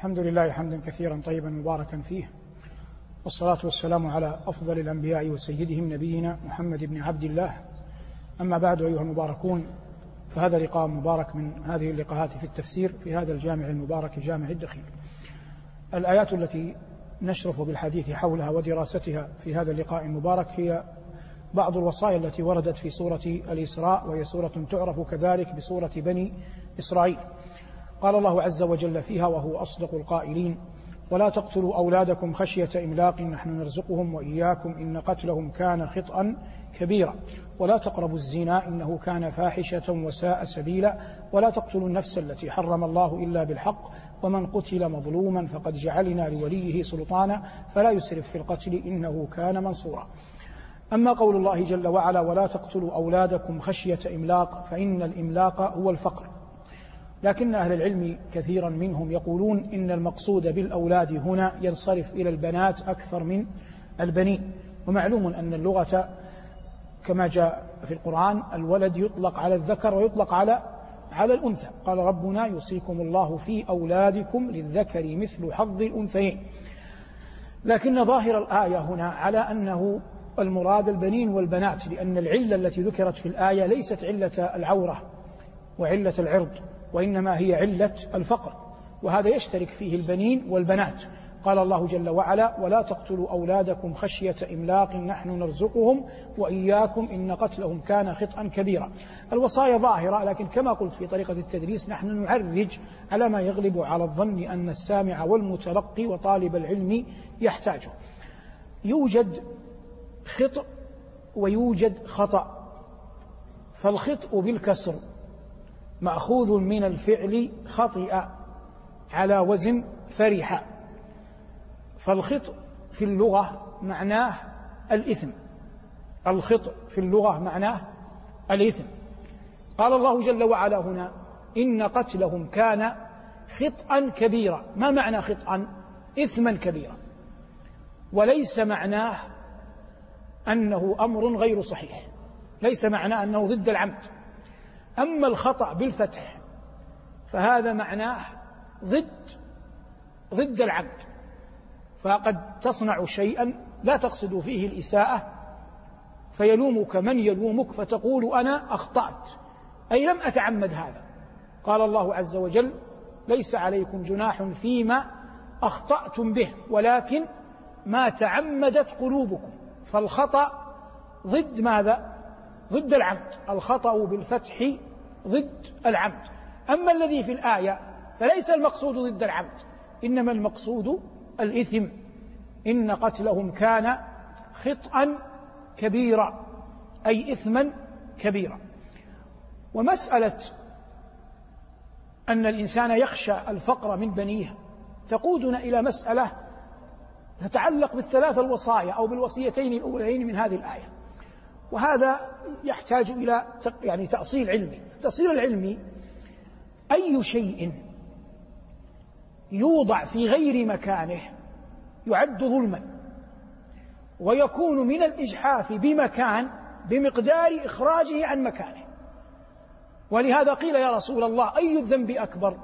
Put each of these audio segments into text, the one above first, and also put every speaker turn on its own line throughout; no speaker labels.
الحمد لله حمدا كثيرا طيبا مباركا فيه. والصلاة والسلام على أفضل الأنبياء وسيدهم نبينا محمد بن عبد الله. أما بعد أيها المباركون فهذا لقاء مبارك من هذه اللقاءات في التفسير في هذا الجامع المبارك جامع الدخيل. الآيات التي نشرف بالحديث حولها ودراستها في هذا اللقاء المبارك هي بعض الوصايا التي وردت في سورة الإسراء وهي سورة تعرف كذلك بسورة بني إسرائيل. قال الله عز وجل فيها وهو أصدق القائلين ولا تقتلوا أولادكم خشية إملاق نحن نرزقهم وإياكم إن قتلهم كان خطأ كبيرا. ولا تقربوا الزنا إنه كان فاحشة وساء سبيلا. ولا تقتلوا النفس التي حرم الله إلا بالحق ومن قتل مظلوما فقد جعلنا لوليه سلطانا فلا يسرف في القتل إنه كان منصورا. أما قول الله جل وعلا ولا تقتلوا أولادكم خشية إملاق فإن الإملاق هو الفقر. لكن أهل العلم كثيرا منهم يقولون إن المقصود بالأولاد هنا ينصرف إلى البنات أكثر من البنين. ومعلوم أن اللغة كما جاء في القرآن الولد يطلق على الذكر ويطلق على على الأنثى. قال ربنا يوصيكم الله في أولادكم للذكر مثل حظ الأنثيين. لكن ظاهر الآية هنا على أنه المراد البنين والبنات لأن العلة التي ذكرت في الآية ليست علة العورة وعلة العرض. وإنما هي علة الفقر وهذا يشترك فيه البنين والبنات. قال الله جل وعلا ولا تقتلوا أولادكم خشية إملاق نحن نرزقهم وإياكم إن قتلهم كان خطأ كبيرا. الوصايا ظاهرة لكن كما قلت في طريقة التدريس نحن نعرج على ما يغلب على الظن أن السامع والمتلقي وطالب العلم يحتاجه. يوجد خطأ ويوجد خطأ فالخطأ بالكسر مأخوذ من الفعل خطئ على وزن فرح. فالخطأ في اللغة معناه الإثم. الخطأ في اللغة معناه الإثم. قال الله جل وعلا هنا إن قتلهم كان خطأ كبيرا. ما معنى خطأ إثما كبيرا. وليس معناه أنه أمر غير صحيح. ليس معناه أنه ضد العمد. أما الخطأ بالفتح فهذا معناه ضد ضد العمد فقد تصنع شيئا لا تقصد فيه الإساءة فيلومك من يلومك فتقول أنا أخطأت. أي لم أتعمد هذا. قال الله عز وجل ليس عليكم جناح فيما أخطأتم به ولكن ما تعمدت قلوبكم. فالخطأ ضد ماذا؟ ضد العمد الخطأ بالفتح ضد العمد أما الذي في الآية فليس المقصود ضد العمد إنما المقصود الإثم. إن قتلهم كان خطأ كبيرا أي إثما كبيرا. ومسألة أن الإنسان يخشى الفقر من بنيه تقودنا إلى مسألة تتعلق بالثلاث الوصايا أو بالوصيتين الأولين من هذه الآية. وهذا يحتاج إلى يعني تأصيل علمي. التأصيل العلمي أي شيء يوضع في غير مكانه يعد ظلما ويكون من الإجحاف بمكان بمقدار إخراجه عن مكانه. ولهذا قيل يا رسول الله أي الذنب أكبر؟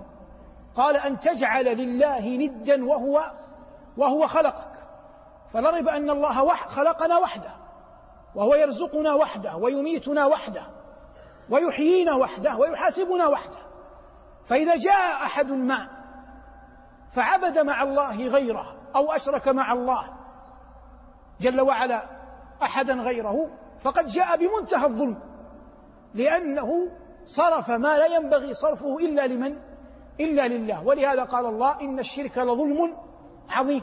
قال أن تجعل لله ندا وهو وهو خلقك. فلرب أن الله خلقنا وحده. وهو يرزقنا وحده ويميتنا وحده ويحيينا وحده ويحاسبنا وحده. فإذا جاء أحد ما فعبد مع الله غيره أو أشرك مع الله جل وعلا أحدا غيره فقد جاء بمنتهى الظلم لأنه صرف ما لا ينبغي صرفه إلا لمن؟ إلا لله. ولهذا قال الله إن الشرك لظلم عظيم.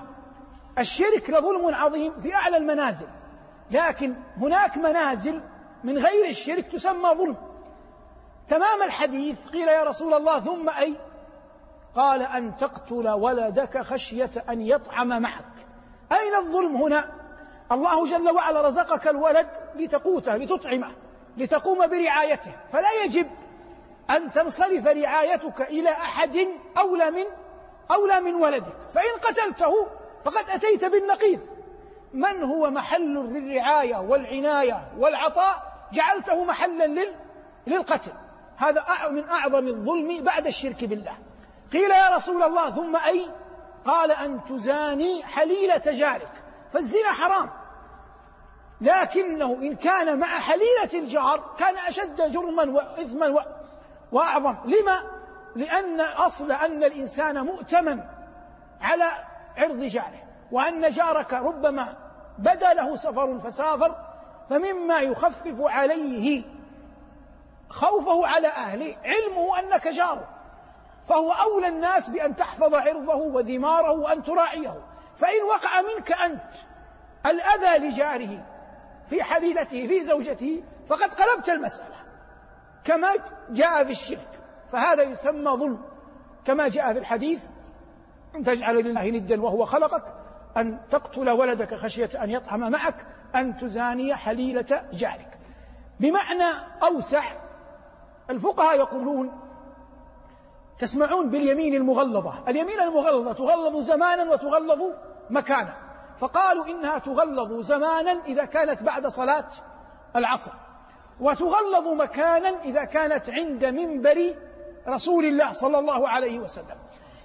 الشرك لظلم عظيم في أعلى المنازل. لكن هناك منازل من غير الشرك تسمى ظلم. تمام الحديث قيل يا رسول الله ثم أي؟ قال أن تقتل ولدك خشية أن يطعم معك. أين الظلم هنا؟ الله جل وعلا رزقك الولد لتقوته لتطعمه لتقوم برعايته. فلا يجب أن تنصرف رعايتك إلى أحد أولى من أولى من ولدك. فإن قتلته فقد أتيت بالنقيض. من هو محل للرعاية والعناية والعطاء؟ جعلته محلا لل... للقتل. هذا من أعظم الظلم بعد الشرك بالله. قيل يا رسول الله ثم أي؟ قال أن تزاني حليلة جارك فالزنا حرام. لكنه إن كان مع حليلة الجار كان أشد جرما وإثما وأعظم. لما؟ لأن أصل أن الإنسان مؤتمن على عرض جاره وأن جارك ربما بدا له سفر فسافر فمما يخفف عليه خوفه على أهله علمه أنك جاره فهو أولى الناس بأن تحفظ عرضه وذماره وأن تراعيه. فإن وقع منك أنت الأذى لجاره في حليلته في زوجته فقد قلبت المسألة. كما جاء في الشرك. فهذا يسمى ظلم. كما جاء في الحديث أن تجعل لله ندا وهو خلقك أن تقتل ولدك خشية أن يطعم معك أن تزاني حليلة جارك. بمعنى أوسع الفقهاء يقولون تسمعون باليمين المغلظة. اليمين المغلظة تغلظ زمانا وتغلظ مكانا. فقالوا إنها تغلظ زمانا إذا كانت بعد صلاة العصر وتغلظ مكانا إذا كانت عند منبر رسول الله صلى الله عليه وسلم.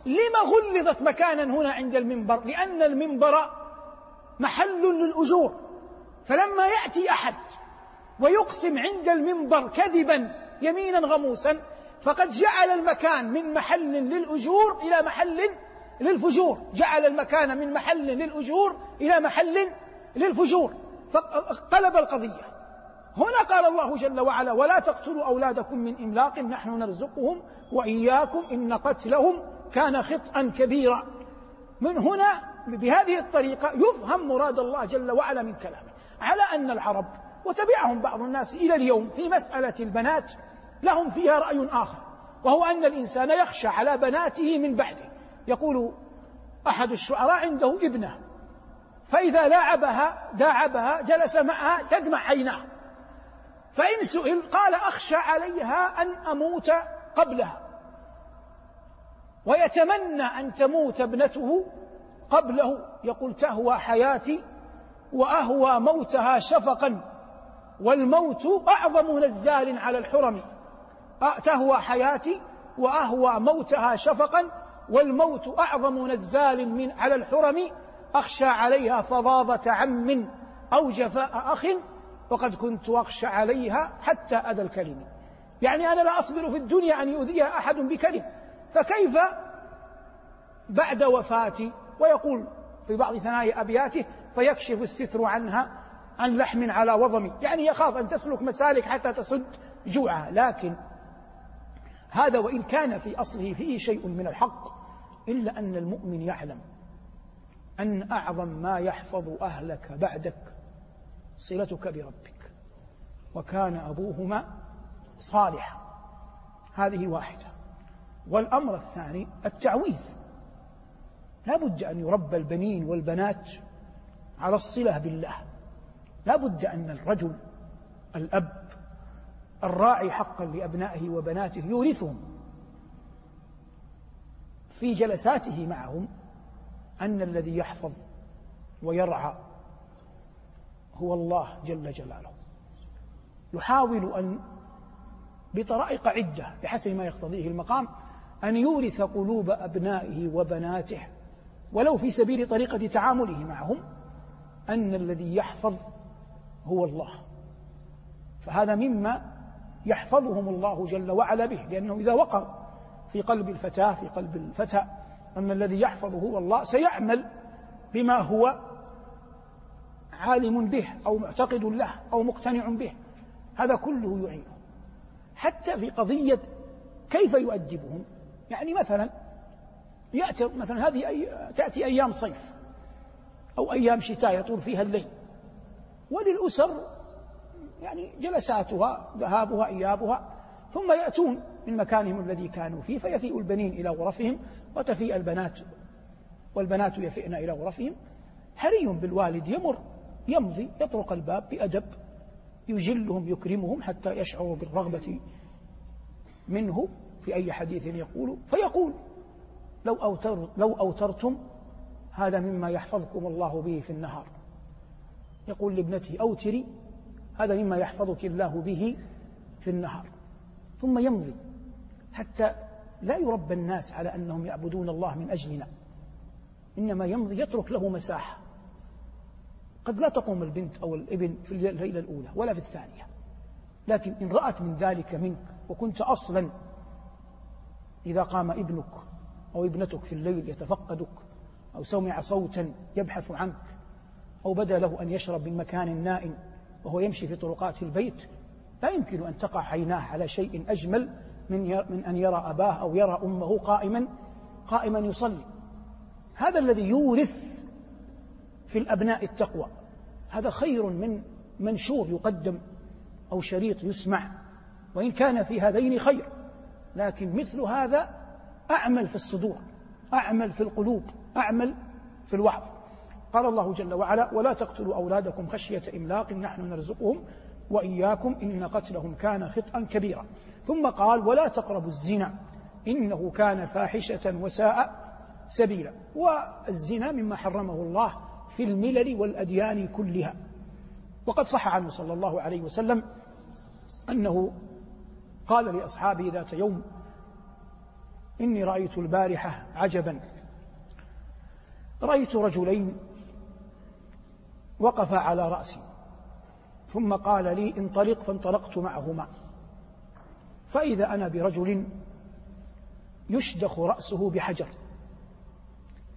لما غلظت مكانا هنا عند المنبر؟ لأن المنبر محل للأجور. فلما يأتي أحد ويقسم عند المنبر كذبا يمينا غموسا فقد جعل المكان من محل للأجور إلى محل للفجور. جعل المكان من محل للأجور إلى محل للفجور. فقلب القضية. هنا قال الله جل وعلا ولا تقتلوا أولادكم من إملاق نحن نرزقهم وإياكم إن قتلهم كان خطأ كبيرا. من هنا بهذه الطريقة يفهم مراد الله جل وعلا من كلامه. على أن العرب وتبعهم بعض الناس إلى اليوم في مسألة البنات لهم فيها رأي آخر وهو أن الإنسان يخشى على بناته من بعده. يقول أحد الشعراء عنده ابنة فإذا لاعبها داعبها جلس معها تدمع عيناه. فإن سئل قال أخشى عليها أن أموت قبلها. ويتمنى أن تموت ابنته قبله. يقول تهوى حياتي وأهوى موتها شفقا والموت أعظم نزال على الحرم. تهوى حياتي وأهوى موتها شفقا والموت أعظم نزال من على الحرم. أخشى عليها فظاظة عم أو جفاء أخ وقد كنت أخشى عليها حتى أذى الكلم. يعني أنا لا أصبر في الدنيا أن يؤذيها أحد بكلم. فكيف بعد وفاتي ويقول في بعض ثنايا أبياته فيكشف الستر عنها عن لحم على وضمي يعني يخاف أن تسلك مسالك حتى تسد جوعها. لكن هذا وإن كان في أصله فيه شيء من الحق إلا أن المؤمن يعلم أن أعظم ما يحفظ أهلك بعدك صلتك بربك. وكان أبوهما صالحا. هذه واحدة. والأمر الثاني التعويذ. لا بد أن يربى البنين والبنات على الصلة بالله. لا بد أن الرجل الأب الراعي حقا لأبنائه وبناته يورثهم في جلساته معهم أن الذي يحفظ ويرعى هو الله جل جلاله. يحاول أن بطرائق عدة بحسب ما يقتضيه المقام أن يورث قلوب أبنائه وبناته ولو في سبيل طريقة تعامله معهم أن الذي يحفظ هو الله. فهذا مما يحفظهم الله جل وعلا به لأنه إذا وقر في قلب الفتاة في قلب الفتى أن الذي يحفظ هو الله سيعمل بما هو عالم به أو معتقد له أو مقتنع به. هذا كله يعينه. حتى في قضية كيف يؤدبهم يعني مثلا يأتي مثلا هذه أي تأتي أيام صيف أو أيام شتاء يطول فيها الليل. وللأسر يعني جلساتها ذهابها إيابها ثم يأتون من مكانهم الذي كانوا فيه فيفيء البنين إلى غرفهم وتفيء البنات والبنات يفئن إلى غرفهم. حري بالوالد يمر يمضي يطرق الباب بأدب يجلهم يكرمهم حتى يشعروا بالرغبة منه. في أي حديث يقول فيقول لو أوتر لو أوترتم هذا مما يحفظكم الله به في النهار. يقول لابنته أوتري هذا مما يحفظك الله به في النهار. ثم يمضي حتى لا يربى الناس على أنهم يعبدون الله من أجلنا. إنما يمضي يترك له مساحة. قد لا تقوم البنت أو الابن في الليلة الأولى ولا في الثانية. لكن إن رأت من ذلك منك وكنت أصلا إذا قام ابنك أو ابنتك في الليل يتفقدك أو سمع صوتا يبحث عنك أو بدا له أن يشرب من مكان نائم وهو يمشي في طرقات البيت لا يمكن أن تقع عيناه على شيء أجمل من من أن يرى أباه أو يرى أمه قائما قائما يصلي. هذا الذي يورث في الأبناء التقوى. هذا خير من منشور يقدم أو شريط يسمع. وإن كان في هذين خير. لكن مثل هذا أعمل في الصدور أعمل في القلوب أعمل في الوعظ. قال الله جل وعلا ولا تقتلوا أولادكم خشية إملاق نحن نرزقهم وإياكم إن قتلهم كان خطأ كبيرا. ثم قال ولا تقربوا الزنا إنه كان فاحشة وساء سبيلا. والزنا مما حرمه الله في الملل والأديان كلها. وقد صح عنه صلى الله عليه وسلم أنه قال لأصحابه ذات يوم إني رأيت البارحة عجبا. رأيت رجلين وقفا على رأسي. ثم قال لي انطلق فانطلقت معهما. فإذا أنا برجل يشدخ رأسه بحجر.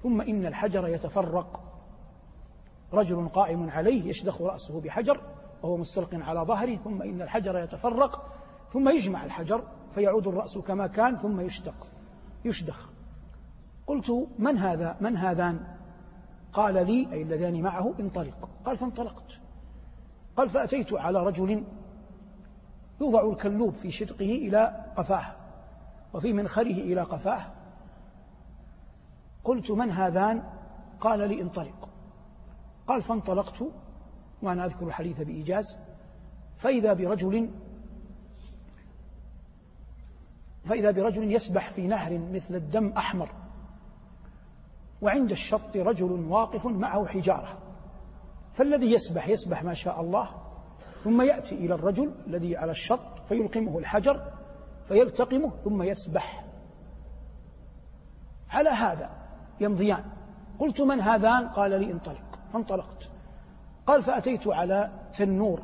ثم إن الحجر يتفرق. رجل قائم عليه يشدخ رأسه بحجر وهو مستلق على ظهره. ثم إن الحجر يتفرق ثم يجمع الحجر فيعود الرأس كما كان ثم يشدق يشدخ. قلت من هذا من هذان؟ قال لي أي اللذان معه انطلق. قال فانطلقت. قال فأتيت على رجل يوضع الكلوب في شدقه إلى قفاه وفي منخره إلى قفاه. قلت من هذان؟ قال لي انطلق. قال فانطلقت وأنا أذكر الحديث بإيجاز. فإذا برجل فإذا برجل يسبح في نهر مثل الدم أحمر وعند الشط رجل واقف معه حجارة فالذي يسبح يسبح ما شاء الله ثم يأتي إلى الرجل الذي على الشط فيلقمه الحجر فيلتقمه ثم يسبح. على هذا يمضيان. قلت من هذان؟ قال لي انطلق فانطلقت. قال فأتيت على تنور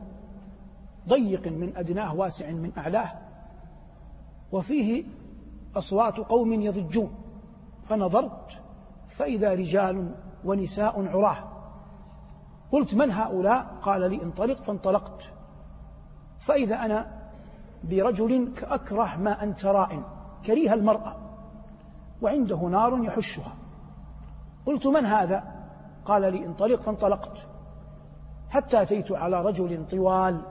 ضيق من أدناه واسع من أعلاه وفيه أصوات قوم يضجون. فنظرت فإذا رجال ونساء عراة. قلت من هؤلاء؟ قال لي انطلق. فانطلقت. فإذا أنا برجل كأكره ما أنت رائن كريه المرأة. وعنده نار يحشها. قلت من هذا؟ قال لي انطلق. فانطلقت. حتى أتيت على رجل طوال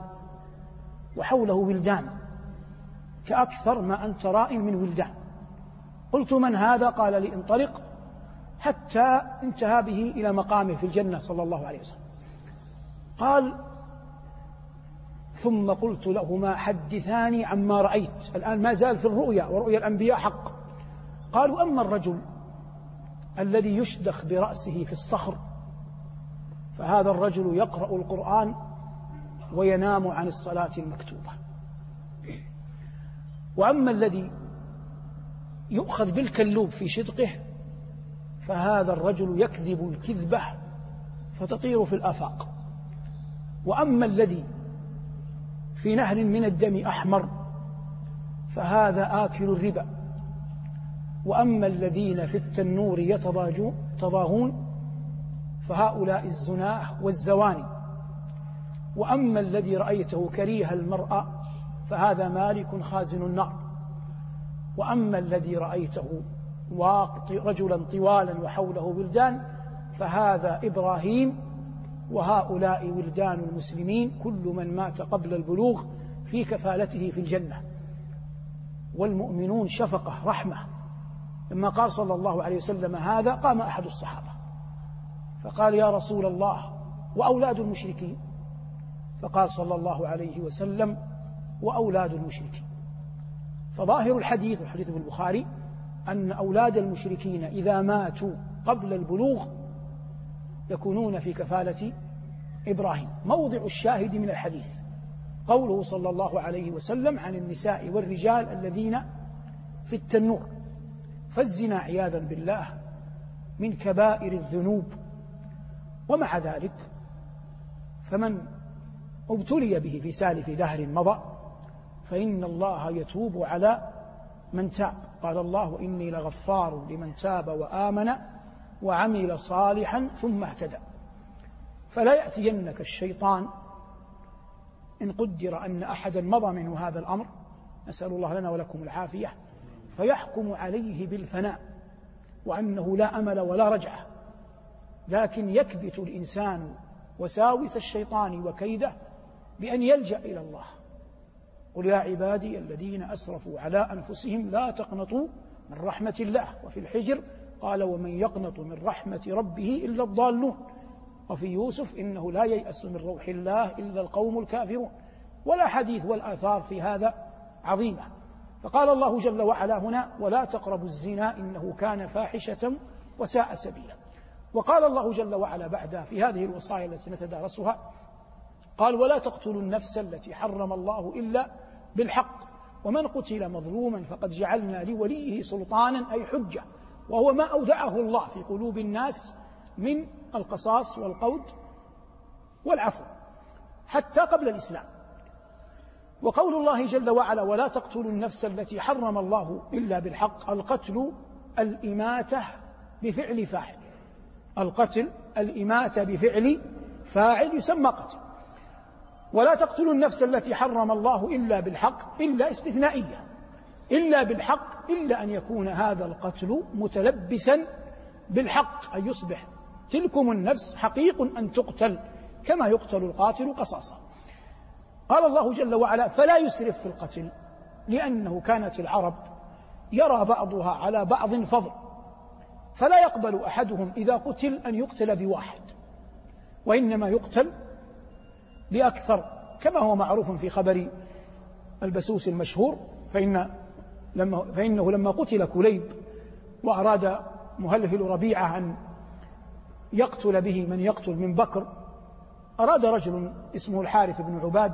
وحوله ولدان. كأكثر ما أنت رائن من ولدان قلت من هذا؟ قال لي انطلق حتى انتهى به إلى مقامه في الجنة صلى الله عليه وسلم. قال ثم قلت لهما حدثاني عما رأيت. الآن ما زال في الرؤيا ورؤيا الأنبياء حق. قالوا أما الرجل الذي يشدخ برأسه في الصخر فهذا الرجل يقرأ القرآن وينام عن الصلاة المكتوبة. وأما الذي يؤخذ بالكلوب في شدقه فهذا الرجل يكذب الكذبة فتطير في الآفاق. وأما الذي في نهر من الدم أحمر فهذا آكل الربا. وأما الذين في التنور يتضاهون فهؤلاء الزناة والزواني. وأما الذي رأيته كريه المرأة فهذا مالك خازن النار. وأما الذي رأيته رجلا طوالا وحوله ولدان فهذا إبراهيم وهؤلاء ولدان المسلمين كل من مات قبل البلوغ في كفالته في الجنة. والمؤمنون شفقة رحمة. لما قال صلى الله عليه وسلم هذا قام أحد الصحابة. فقال يا رسول الله وأولاد المشركين. فقال صلى الله عليه وسلم وأولاد المشركين. فظاهر الحديث الحديث في البخاري أن أولاد المشركين إذا ماتوا قبل البلوغ يكونون في كفالة إبراهيم. موضع الشاهد من الحديث. قوله صلى الله عليه وسلم عن النساء والرجال الذين في التنور فالزنا عياذا بالله من كبائر الذنوب. ومع ذلك فمن ابتلي به في سالف دهر مضى فإن الله يتوب على من تاب. قال الله إني لغفار لمن تاب وآمن وعمل صالحا ثم اهتدى. فلا يأتينك الشيطان إن قدر أن أحدا مضى منه هذا الأمر. نسأل الله لنا ولكم العافية. فيحكم عليه بالفناء وأنه لا أمل ولا رجعة لكن يكبت الإنسان وساوس الشيطان وكيده بأن يلجأ إلى الله. قل يا عبادي الذين أسرفوا على أنفسهم لا تقنطوا من رحمة الله. وفي الحجر قال ومن يقنط من رحمة ربه إلا الضالون. وفي يوسف إنه لا ييأس من روح الله إلا القوم الكافرون. ولا حديث والآثار في هذا عظيمة. فقال الله جل وعلا هنا ولا تقربوا الزنا إنه كان فاحشة وساء سبيلا. وقال الله جل وعلا بعدها في هذه الوصايا التي نتدارسها قال ولا تقتلوا النفس التي حرم الله إلا بالحق. ومن قتل مظلوما فقد جعلنا لوليه سلطانا أي حجة. وهو ما أودعه الله في قلوب الناس من القصاص والقود والعفو حتى قبل الإسلام. وقول الله جل وعلا ولا تقتلوا النفس التي حرم الله إلا بالحق القتل الإماتة بفعل فاعل. القتل الإماتة بفعل فاعل يسمى قتل. ولا تقتلوا النفس التي حرم الله إلا بالحق إلا استثنائية إلا بالحق إلا أن يكون هذا القتل متلبسا بالحق أن يصبح تلكم النفس حقيق أن تقتل كما يقتل القاتل قصاصا. قال الله جل وعلا فلا يسرف في القتل لأنه كانت العرب يرى بعضها على بعض فضل. فلا يقبل أحدهم إذا قتل أن يقتل بواحد وإنما يقتل بأكثر كما هو معروف في خبر البسوس المشهور فإن لما فإنه لما قتل كليب وأراد مهلهل ربيعة أن يقتل به من يقتل من بكر أراد رجل اسمه الحارث بن عباد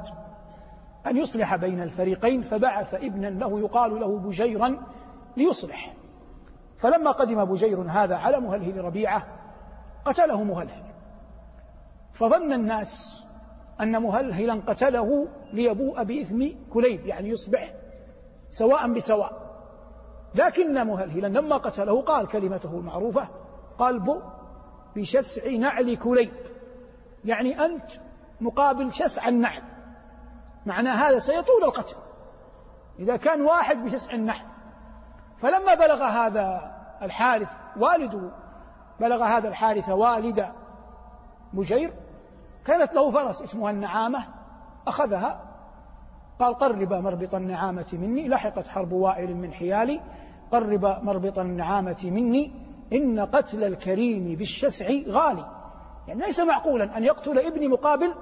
أن يصلح بين الفريقين فبعث ابنا له يقال له بجيرا ليصلح. فلما قدم بجير هذا على مهلهل ربيعة قتله مهلهل فظن الناس أن مهلهلا قتله ليبوء بإثم كليب يعني يصبح سواء بسواء. لكن مهلهلا لما قتله قال كلمته المعروفة قال بؤ بشسع نعل كليب. يعني أنت مقابل شسع النعل. معنى هذا سيطول القتل. إذا كان واحد بشسع النعل. فلما بلغ هذا الحارث والده بلغ هذا الحارث والد بجير كانت له فرس اسمها النعامة أخذها قال قرب مربط النعامة مني لحقت حرب وائل من حيالي قرب مربط النعامة مني إن قتل الكريم بالشسع غالي. يعني ليس معقولا أن يقتل ابني مقابل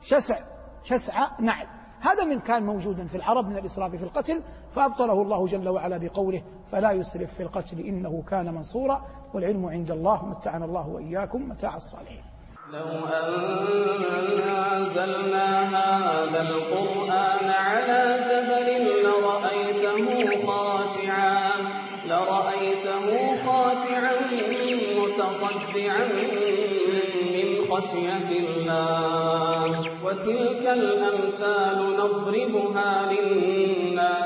شسع شسع نعل. هذا من كان موجودا في العرب من الإسراف في القتل فأبطله الله جل وعلا بقوله فلا يسرف في القتل إنه كان منصورا والعلم عند الله متعنا الله وإياكم متاع الصالحين.
لو أنزلنا هذا القرآن على جبل لرأيته خاشعا لرأيته خاشعا متصدعا من خشية الله. وتلك الأمثال نضربها للناس